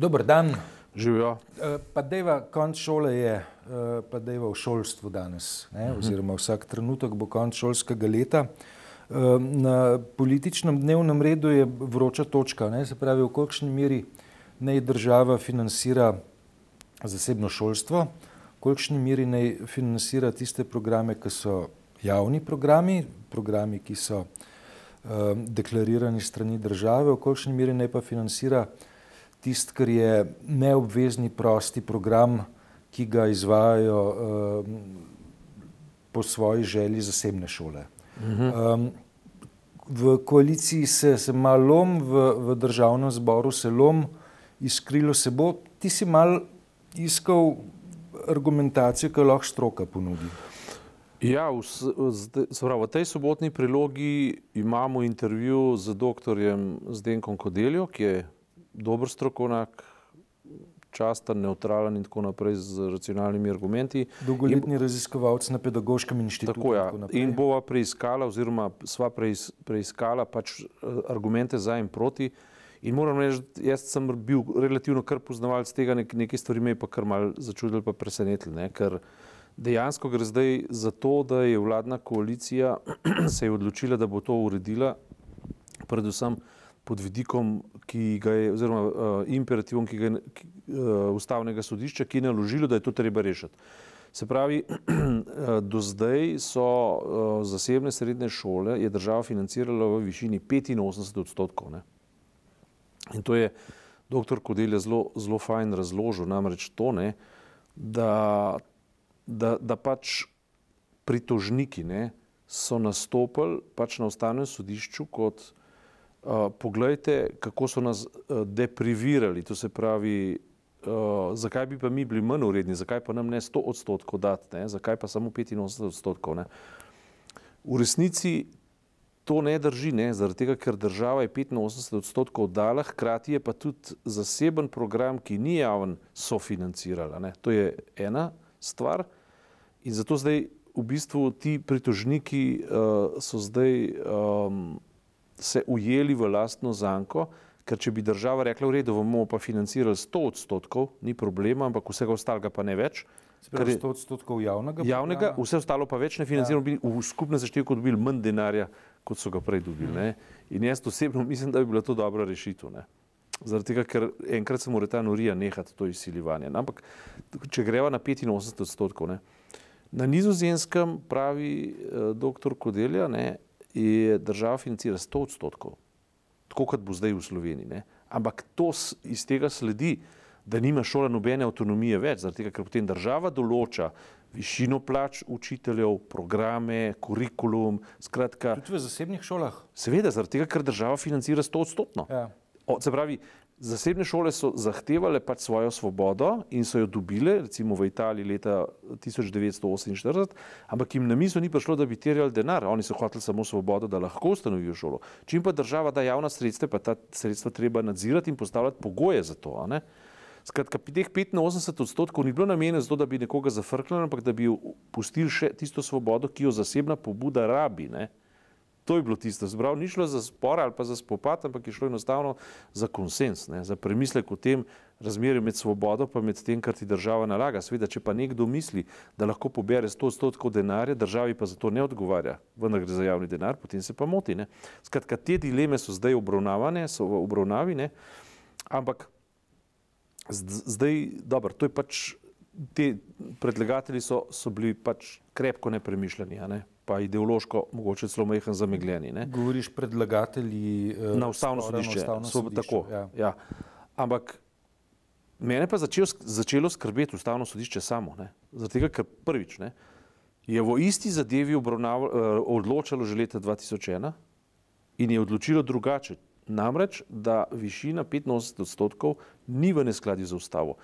Dober dan. Živijo. Eh, Pa deva, konc šole je, eh, pa deva v šolstvu danes, ne? oziroma vsak trenutek bo konc šolskega leta. Eh, Na političnem dnevnem redu je vroča točka, ne? se pravi, v kolikšni meri naj država financira zasebno šolstvo, v kolikšni meri naj financira tiste programe, ki so javni programi, programi, ki so deklarirani strani države, v kolikšni meri naj pa financira tisto, kar je neobvezni prosti program, ki ga izvajajo uh, po svoji želji zasebne šole. Um, v koaliciji se, se malo lom, v, v državnem zboru se lom, izkrilo se bo. Ti si mal iskal argumentacijo, ki jo lahko stroka ponudi. Ja, v, pravi, v tej sobotni prilogi imamo intervju z dr. Zdenkom Kodeljo, ki je dober strokovnjak, časten, neutralen in tako naprej z racionalnimi argumenti. Dolgoletni raziskovalec na pedagoškem inštitutu. Tako, ja. in tako. In bova preiskala, oziroma sva preis, preiskala pač eh, argumente za in proti. In moram reči, jaz sem bil relativno kar poznavalec tega, nek, nekaj stvari me je pa kar mal začudili, pa presenetili. Ne? Ker dejansko gre zdaj za to, da je vladna koalicija se je odločila, da bo to uredila, predvsem pod vidikom, ki ga je, oziroma uh, imperativom ki ga je, ki, uh, ustavnega sodišča, ki je naložilo, da je to treba rešiti. Se pravi, do zdaj so uh, zasebne srednje šole, je država financirala v višini 85 odstotkov. Ne? In to je dr. Kodelj zelo, zelo fajn razložil, namreč to, ne, da, da, da pač pritožniki ne, so nastopili pač na ustavnem sodišču kot poglejte, kako so nas uh, deprivirali, to se pravi, uh, zakaj bi pa mi bili manj uredni, zakaj pa nam ne 100 odstotkov dati, ne, zakaj pa samo 85 odstotkov. Ne. V resnici to ne drži, ne, zaradi tega, ker država je 85 odstotkov dala, hkrati je pa tudi zaseben program, ki ni javen, sofinancirala. Ne. To je ena stvar. In zato zdaj v bistvu ti pritožniki uh, so zdaj um, se ujeli v lastno zanko, ker če bi država rekla, v redu, bomo pa financirali 100 odstotkov, ni problema, ampak vsega ostalega pa ne več. Pravi, 100 odstotkov javnega. Javnega, programa. vse ostalo pa več ne financiramo, ja. v skupnem zaštevku dobili manj denarja, kot so ga prej dobili. Ne? In jaz osebno mislim, da bi bila to dobra rešitev. Ne? Zaradi tega, ker enkrat se mora ta norija nehati to izsiljevanje. Ampak če greva na 85 odstotkov, ne? na nizozemskem pravi eh, dr. Kodelja, ne, je država financira 100 odstotkov, tako kot bo zdaj v Sloveniji. Ne? Ampak to iz tega sledi, da nima šola nobene avtonomije več, zaradi tega, ker potem država določa višino plač učiteljev, programe, kurikulum, skratka, Tudi v zasebnih šolah. seveda zaradi tega, ker država financira 100 odstotno. Ja. O, se pravi, zasebne šole so zahtevale pač svojo svobodo in so jo dobile, recimo v Italiji leta 1948, ampak jim na misel ni prišlo, da bi terjali denar. Oni so hoteli samo svobodo, da lahko ustanovijo šolo. Čim pa država da javna sredstva, pa ta sredstva treba nadzirati in postavljati pogoje za to. Skratka, teh 85 odstotkov ni bilo namenjeno zato, da bi nekoga zafrknili, ampak da bi pustili še tisto svobodo, ki jo zasebna pobuda rabi. Ne. To je bilo tisto. Zbrav ni šlo za spor ali pa za spopad, ampak je šlo enostavno za konsens, ne? za premislek o tem razmerju med svobodo in med tem, kar ti država nalaga. Sveda, če pa nekdo misli, da lahko pobere 100 odstotkov denarja, državi pa za to ne odgovarja, vendar gre za javni denar, potem se pa moti. Ne? Skratka, te dileme so zdaj obravnavane, so v obravnavi, ne? ampak zdaj, dobro, to je pač. Ti predlagatelji so, so bili pač krepko nepremišljeni, ne? Pa ideološko, mogoče celo majhen zamegljeni. Ne? Govoriš predlagatelji eh, na ustavno sodišče. ustavno So, sodišče, tako, Ja. ja. Ampak mene pa začelo, začelo skrbeti ustavno sodišče samo. Ne? Tega, ker prvič ne, je v isti zadevi obravnav- eh, odločalo že leta 2001 in je odločilo drugače. Namreč, da višina 85 odstotkov ni v neskladju z ustavo.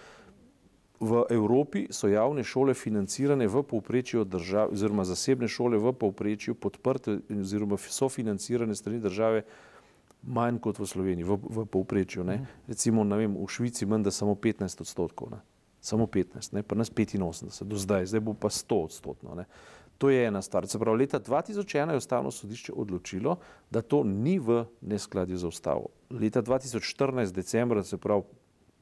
V Evropi so javne šole financirane v povprečju države, oziroma zasebne šole v povprečju podprte oziroma sofinancirane strani države manj kot v Sloveniji, v, v povprečju. Ne. Recimo ne vem, v Švici manj da samo 15 odstotkov, ne. samo 15, ne, pa nas 85 do zdaj, zdaj bo pa 100 odstotno. Ne. To je ena stvar. Se pravi, leta 2001 je ustavno sodišče odločilo, da to ni v neskladju z ustavo. Leta 2014, decembra, se pravi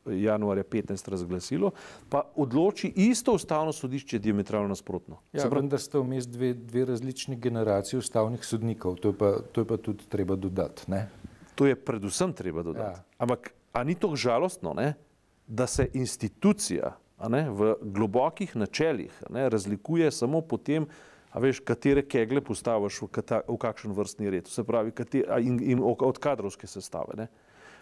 januarja 15 razglasilo, pa odloči isto ustavno sodišče diametralno nasprotno. Ja, vendar ste vmes dve, dve različni generacije ustavnih sodnikov, to je pa, to je pa tudi treba dodati. Ne? To je predvsem treba dodati. Ja. Ampak, a ni to žalostno, ne? da se institucija ne, v globokih načeljih ne, razlikuje samo po tem, a veš, katere kegle postaviš v, kata, v kakšen vrstni red, se pravi, kater, in, in od kadrovske sestave. Ne.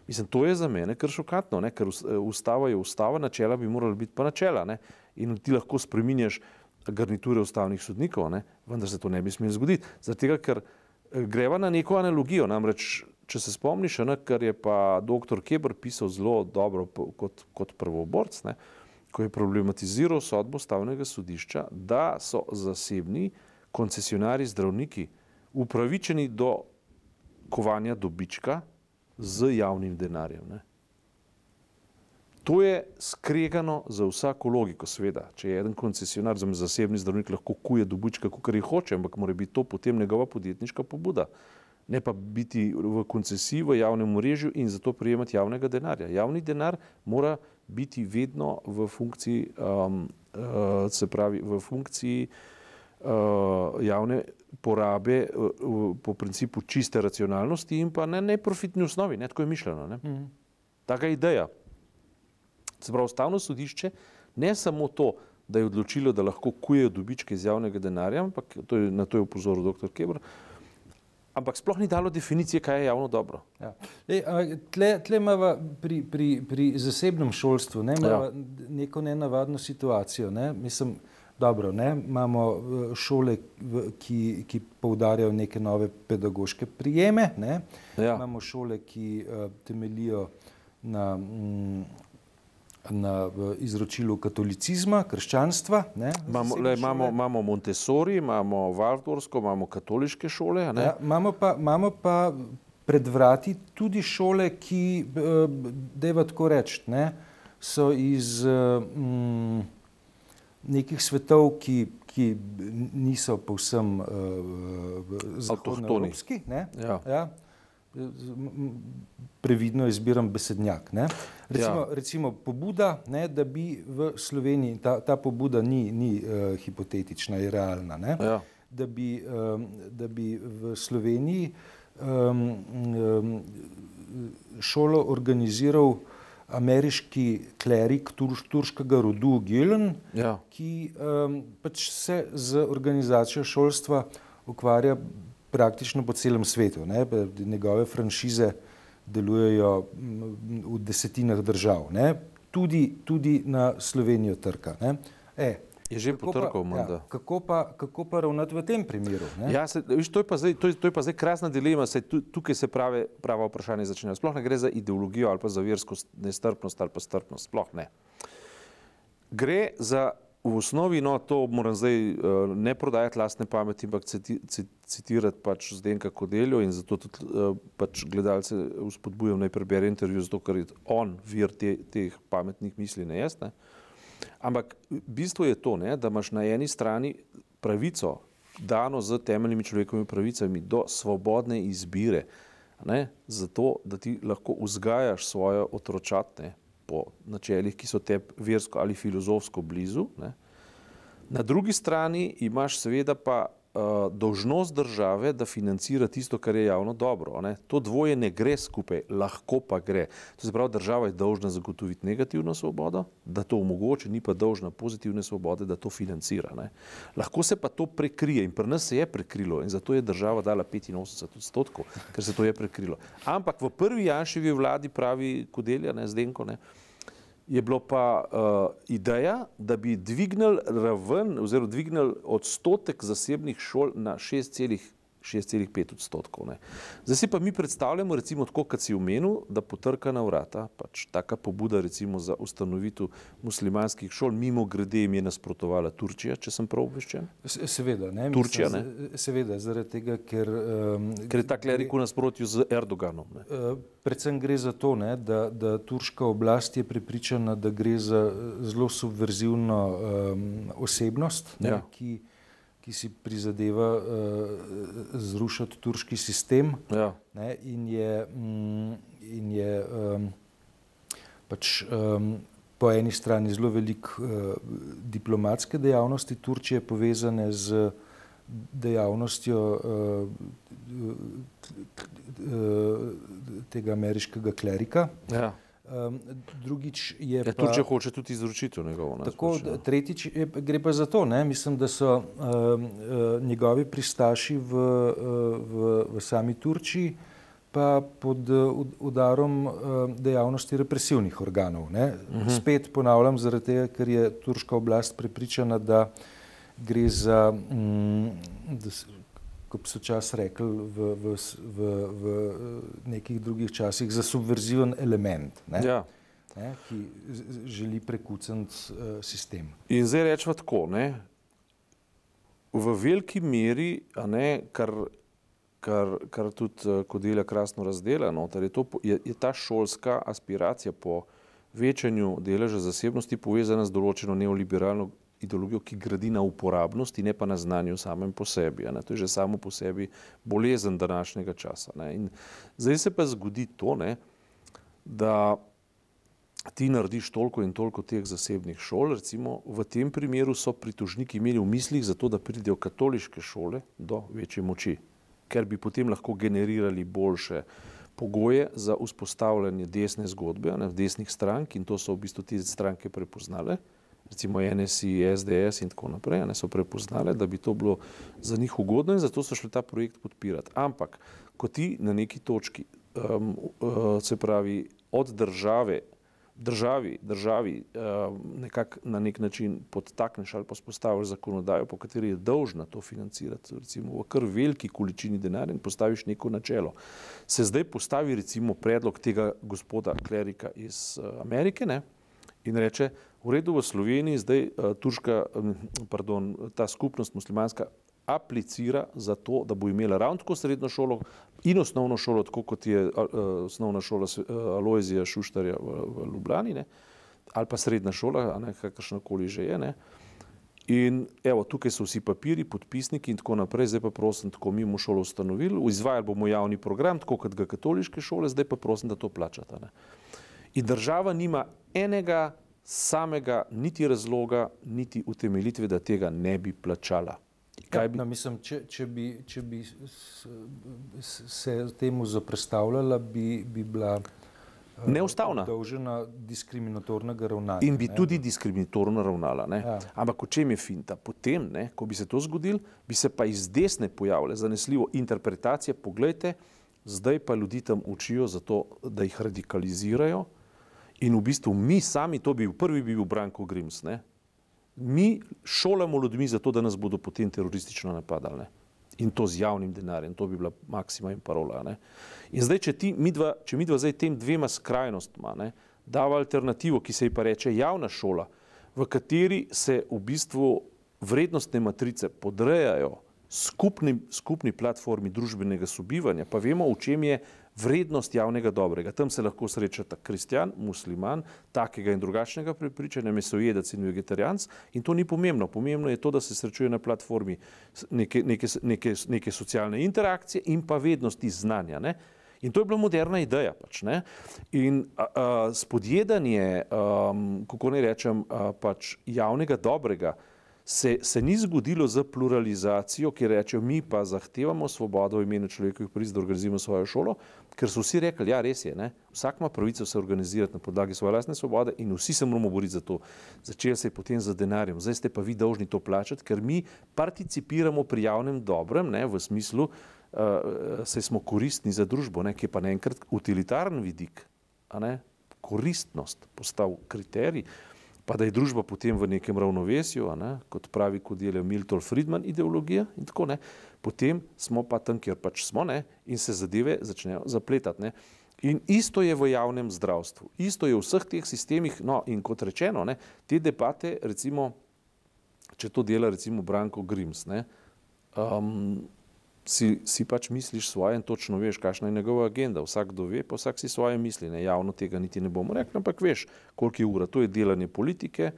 Mislim, to je za mene kar šokantno, ne? ker ustava je ustava, načela bi morala biti pa načela. Ne? In ti lahko spreminjaš garniture ustavnih sodnikov, ne? vendar se to ne bi smelo zgoditi. Zato, ker eh, greva na neko analogijo. Namreč, če se spomniš, ne, kar je pa dr. Kebr pisal zelo dobro kot, kot prvoborc, ne? ko je problematiziral sodbo ustavnega sodišča, da so zasebni koncesionari zdravniki upravičeni do kovanja dobička z javnim denarjem. Ne. To je skregano za vsako logiko, seveda. Če je en koncesionar, za zasebni zdravnik, lahko kuje dobička, kar jih hoče, ampak mora biti to potem njegova podjetniška pobuda. Ne pa biti v koncesiji v javnem mrežju in zato prijemati javnega denarja. Javni denar mora biti vedno v funkciji, um, uh, se pravi, v funkciji uh, javne porabe uh, po principu čiste racionalnosti in pa na neprofitni osnovi, ne tako je mišljeno. Ne? Mm. Taka je ideja. Se pravi, ustavno sodišče ne samo to, da je odločilo, da lahko kujejo dobičke iz javnega denarja, ampak to je, na to je upozoril dr. Kebr, ampak sploh ni dalo definicije, kaj je javno dobro. Ja. E, tle, tle imamo pri, pri, pri zasebnem šolstvu ne, ja. neko nenavadno situacijo. Ne? Mislim, Dobro, ne? imamo eh, šole, ki, ki poudarjajo neke nove pedagoške prijeme, ne? ja. imamo šole, ki uh, temelijo na, mm, na izročilu katolicizma, krščanstva. Imamo, le, imamo, imamo Montessori, imamo Waldorfsko, imamo katoliške šole. Ja, imamo, pa, imamo pa pred vrati tudi šole, ki, uh, da je tako reči, so iz. Uh, mm, nekih svetov, ki, ki niso povsem uh, zahodnoevropski. Ja. Ja. Previdno izbiram besednjak. Recimo, ja. recimo pobuda, ne, da bi v Sloveniji, ta, ta pobuda ni, ni uh, hipotetična, je realna, ja. da, bi, um, da bi v Sloveniji um, um, šolo organiziral uh, ameriški klerik tur, turškega rodu Gilen, ja. ki um, pač se z organizacijo šolstva ukvarja praktično po celem svetu. Ne? Njegove franšize delujejo v desetinah držav, tudi, tudi na Slovenijo trka. E, Je že potrkal, ja, kako, pa, kako pa ravnati v tem primeru? Ja, se, viš, to, je zdaj, to, je, to je pa zdaj krasna dilema, se tu, tukaj se prave, prava vprašanja začnejo. Sploh ne gre za ideologijo ali pa za versko nestrpnost ali pa strpnost, sploh ne. Gre za v osnovi, no to moram zdaj uh, ne prodajati lastne pameti, ampak citirati pač Zdenka Kodeljo in zato tudi uh, pač gledalce vzpodbujam naj prebere intervju, zato ker je on vir te, teh pametnih misli, ne jaz. Ne? Uh, Ampak bistvo je to, ne, da imaš na eni strani pravico, dano z temeljnimi človekovimi pravicami, do svobodne izbire, ne, zato da ti lahko vzgajaš svoje otročatne po načelih, ki so te versko ali filozofsko blizu. Ne. Na drugi strani imaš seveda pa uh, dolžnost države, da financira tisto, kar je javno dobro. Ne? To dvoje ne gre skupaj, lahko pa gre. To se pravi, država je dolžna zagotoviti negativno svobodo, da to omogoči, ni pa dolžna pozitivne svobode, da to financira. Ne? Lahko se pa to prekrije in pri nas se je prekrilo in zato je država dala 85 odstotkov, ker se to je prekrilo. Ampak v prvi Janševi vladi pravi Kudelja, ne Zdenko, ne, je bilo pa uh, ideja, da bi dvignili raven oziroma dvignili odstotek zasebnih šol na 6,5 6,5 odstotkov. Ne. Zdaj si pa mi predstavljamo, recimo, tako kot si omenil, da potrka na vrata, pač taka pobuda recimo za ustanovitev muslimanskih šol, mimo grede jim je nasprotovala Turčija, če sem prav obveščen? Seveda, ne. Turčija, ne? Seveda, zaradi tega, ker... Um, ker je ta klerik v nasprotju z Erdoganom. Ne. Uh, predvsem gre za to, ne, da, da turška oblast je pripričana, da gre za zelo subverzivno um, osebnost, ne, ja. ki ki si prizadeva uh, zrušiti turški sistem. Ja. Ne, in je, mm, in je um, pač um, po eni strani zelo veliko uh, diplomatske dejavnosti Turčije povezane z dejavnostjo uh, tega ameriškega klerika. Ja. Um, drugič je ja, pa. Turčija hoče tudi izročitev njegovo. Ne, Tako, splošno. tretjič je, gre pa za to, ne? mislim, da so uh, uh, njegovi pristaši v, uh, v, v sami Turčiji pa pod uh, udarom uh, dejavnosti represivnih organov. Ne? Uh -huh. Spet ponavljam, zaradi tega, ker je turška oblast prepričana, da gre za, um, da, kot so čas rekli v, v, v, v nekih drugih časih, za subverziven element. Ne? Ja. Ne, ki želi prekucati uh, sistem. In zdaj rečemo tako, ne, v veliki meri, ne, kar, kar, kar tudi uh, kot dela krasno razdela, no, je, to, je, je ta šolska aspiracija po večanju deleža zasebnosti povezana z določeno neoliberalno ideologijo, ki gradi na uporabnosti, ne pa na znanju samem po sebi. Ne. To je že samo po sebi bolezen današnjega časa. Zdaj se pa zgodi to, ne, da ti narediš toliko in toliko teh zasebnih šol. Recimo, v tem primeru so pritožniki imeli v mislih za to, da pridejo katoliške šole do večje moči, ker bi potem lahko generirali boljše pogoje za vzpostavljanje desne zgodbe, ne, desnih strank in to so v bistvu te stranke prepoznale recimo NSI, SDS in tako naprej, ne so prepoznale, da bi to bilo za njih ugodno in zato so šli ta projekt podpirati. Ampak, ko ti na neki točki, um, uh, se pravi, od države, državi, državi um, nekako na nek način podtakneš ali pa spostaviš zakonodajo, po kateri je dolžna to financirati, recimo v kar veliki količini denarja in postaviš neko načelo. Se zdaj postavi recimo predlog tega gospoda Klerika iz uh, Amerike, ne? In reče, v redu v Sloveniji zdaj uh, turška, pardon, ta skupnost muslimanska aplicira za to, da bo imela ravno tako srednjo šolo in osnovno šolo, tako kot je uh, osnovna šola uh, Alojzija Šuštarja v, v Ljubljani, ne? ali pa srednja šola, kakršnakoli že je. Ne? In evo, tukaj so vsi papiri, podpisniki in tako naprej, zdaj pa prosim, tako mi bomo šolo ustanovili, izvajali bomo javni program, tako kot ga katoliške šole, zdaj pa prosim, da to plačate. Ne? In država nima enega samega niti razloga, niti utemeljitve, da tega ne bi plačala. Ja, bi... No, mislim, če, če bi, če bi se temu zaprstavljala, bi, bi bila eh, neustavna. Dolžena diskriminatornega ravnanja. In bi ne? tudi diskriminatorno ravnala. Ja. Ampak o čem je finta? Potem, ne, ko bi se to zgodilo, bi se pa iz desne pojavile zanesljivo interpretacije. Poglejte, zdaj pa ljudi tam učijo zato, da jih radikalizirajo. In v bistvu mi sami, to bi bil prvi, bi bil Branko Grims, ne? mi šolamo ljudmi zato, da nas bodo potem teroristično napadali. Ne? In to z javnim denarjem, to bi bila maksima in parola. Ne? In zdaj, če, ti, midva, če midva zdaj tem dvema skrajnostma ne, dava alternativo, ki se ji pa reče javna šola, v kateri se v bistvu vrednostne matrice podrejajo skupni, skupni platformi družbenega sobivanja, pa vemo, v čem je vrednost javnega dobrega. Tam se lahko srečata kristjan, musliman, takega in drugačnega prepričanja, mesojedec in vegetarijanc in to ni pomembno. Pomembno je to, da se srečuje na platformi neke, neke, neke, neke socialne interakcije in pa vednosti znanja. Ne? In to je bila moderna ideja. Pač, in a, a, spodjedanje, a, kako ne rečem, a, pač javnega dobrega, se, se ni zgodilo z pluralizacijo, ki rečejo, mi pa zahtevamo svobodo v imenu človekovih pravic, da organiziramo svojo šolo, ker so vsi rekli, ja, res je, ne? vsak ima pravico se organizirati na podlagi svoje lastne svobode in vsi se moramo boriti za to. Začel se je potem za denarjem, zdaj ste pa vi dolžni to plačati, ker mi participiramo pri javnem dobrem, ne? v smislu, uh, se smo koristni za družbo, ne? ki je pa naenkrat utilitaren vidik, koristnost postal kriterij pa da je družba potem v nekem ravnovesju, ne, kot pravi, kot je Milton Friedman ideologija in tako ne, potem smo pa tam, kjer pač smo ne, in se zadeve začnejo zapletati. Ne. In isto je v javnem zdravstvu, isto je v vseh teh sistemih, no in kot rečeno, ne, te debate, recimo, če to dela recimo Branko Grims, ne, um, si, si pač misliš svoje in točno veš, kakšna je njegova agenda. Vsak do ve, pa vsak si svoje misli. Ne? Javno tega niti ne bomo rekli, ampak veš, koliko je ura. To je delanje politike.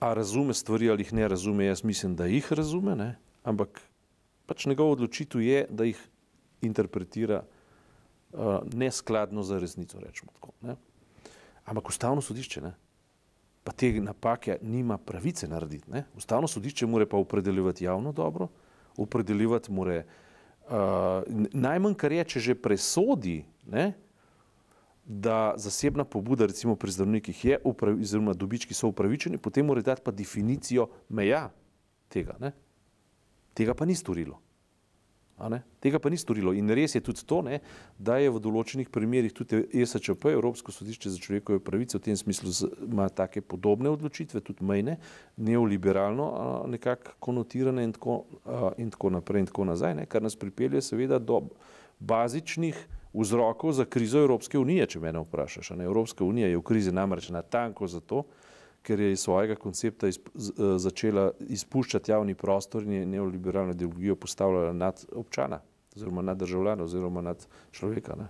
A razume stvari ali jih ne razume, jaz mislim, da jih razume, ne? ampak pač njegova odločitev je, da jih interpretira uh, neskladno za resnico. Tako, ne? Ampak ustavno sodišče ne, pa te napake nima pravice narediti. Ne. Ustavno sodišče mora pa opredeljevati javno dobro, opredeljevati mora uh, najmanj, kar je, če že presodi, ne, da zasebna pobuda, recimo pri zdravnikih, je upravi, oziroma dobički so upravičeni, potem mora dati pa definicijo meja tega. Ne. Tega pa ni storilo. Tega pa ni storilo. In res je tudi to, ne, da je v določenih primerjih tudi ESČP, Evropsko sodišče za človekove pravice, v tem smislu ima take podobne odločitve, tudi mejne, neoliberalno nekako konotirane in tako, in tako naprej in tako nazaj, ne, kar nas pripelje seveda do bazičnih vzrokov za krizo Evropske unije, če mene vprašaš. Evropska unija je v krizi namreč na tanko zato, ker je iz svojega koncepta izp, uh, začela izpuščati javni prostor in je neoliberalno ideologijo postavljala nad občana, oziroma nad državljana, oziroma nad človeka. Ne.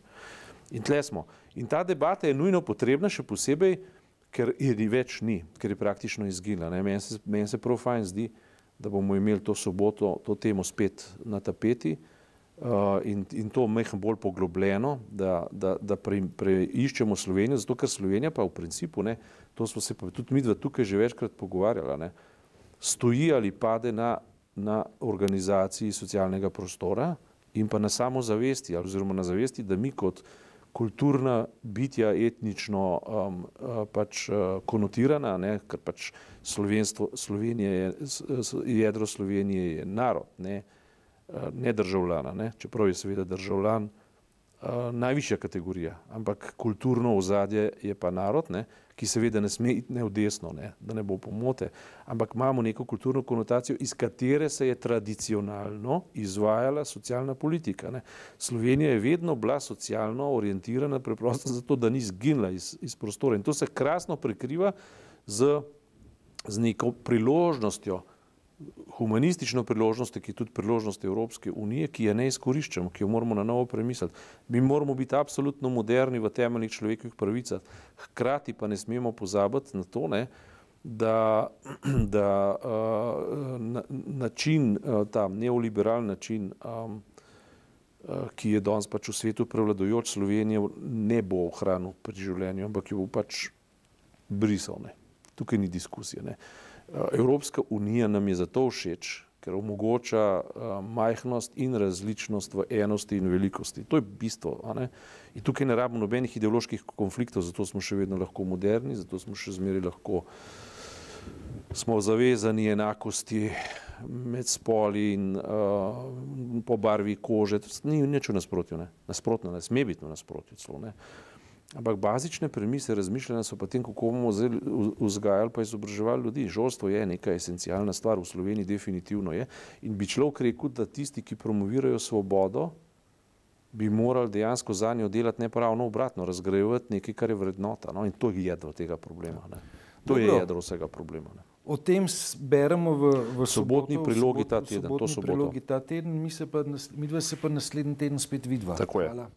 In tle smo. In ta debata je nujno potrebna, še posebej, ker je ni več ni, ker je praktično izginila. Meni se, men se prav fajn zdi, da bomo imeli to soboto to temo spet na tapeti. Uh, in, in to mehko bolj poglobljeno, da, da, da preiščemo pre Slovenijo, zato ker Slovenija pa v principu, ne, to smo se pa tudi mi dva tukaj že večkrat pogovarjala, ne, stoji ali pade na, na organizaciji socialnega prostora in pa na samozavesti, oziroma na zavesti, da mi kot kulturna bitja etnično um, uh, pač uh, konotirana, ne, ker pač Slovenija je, jedro Slovenije je narod, ne, Eh, ne državljana, ne? čeprav je seveda državljan uh, najvišja kategorija, ampak kulturno ozadje je pa narod, ne? ki seveda ne sme iti ne v desno, ne? da ne bo pomote, ampak imamo neko kulturno konotacijo, iz katere se je tradicionalno izvajala socialna politika. Ne? Slovenija je vedno bila socialno orientirana, preprosto zato, da ni zginila iz, iz prostora in to se krasno prekriva z, z neko priložnostjo, humanistično priložnost, ki je tudi priložnost Evropske unije, ki je ne izkoriščamo, ki jo moramo na novo premisliti. Mi moramo biti absolutno moderni v temeljnih človekovih pravicah, hkrati pa ne smemo pozabiti na to, ne, da, da uh, na, način, uh, ta neoliberalni način, um, uh, ki je danes pač v svetu prevladojoč, Slovenijo ne bo ohranil pri življenju, ampak jo bo pač brisal. Ne. Tukaj ni diskusije. Ne. Uh, Evropska unija nam je zato všeč, ker omogoča uh, majhnost in različnost v enosti in velikosti. To je bistvo. In tukaj ne rabimo nobenih ideoloških konfliktov, zato smo še vedno lahko moderni, zato smo še zmeraj lahko smo zavezani enakosti med spoli in uh, po barvi kože. Ni nič v nasprotju, ne. nasprotno, ne sme biti v nasprotju. Celo, ne. Ampak bazične premise razmišljanja so potem, kako bomo vzgajali pa izobraževali ljudi. Žolstvo je neka esencialna stvar, v Sloveniji definitivno je. In bi človek rekel, da tisti, ki promovirajo svobodo, bi morali dejansko za njo delati ne pravno obratno, razgrajevati nekaj, kar je vrednota. No? In to je jedro tega problema. Ne? To Dobro. je jedro vsega problema. Ne? O tem beremo v, v sobotni soboto, prilogi ta teden. Sobotni prilogi ta teden, mi, se pa, mi dva se pa naslednji teden spet vidva. Tako je. Hvala.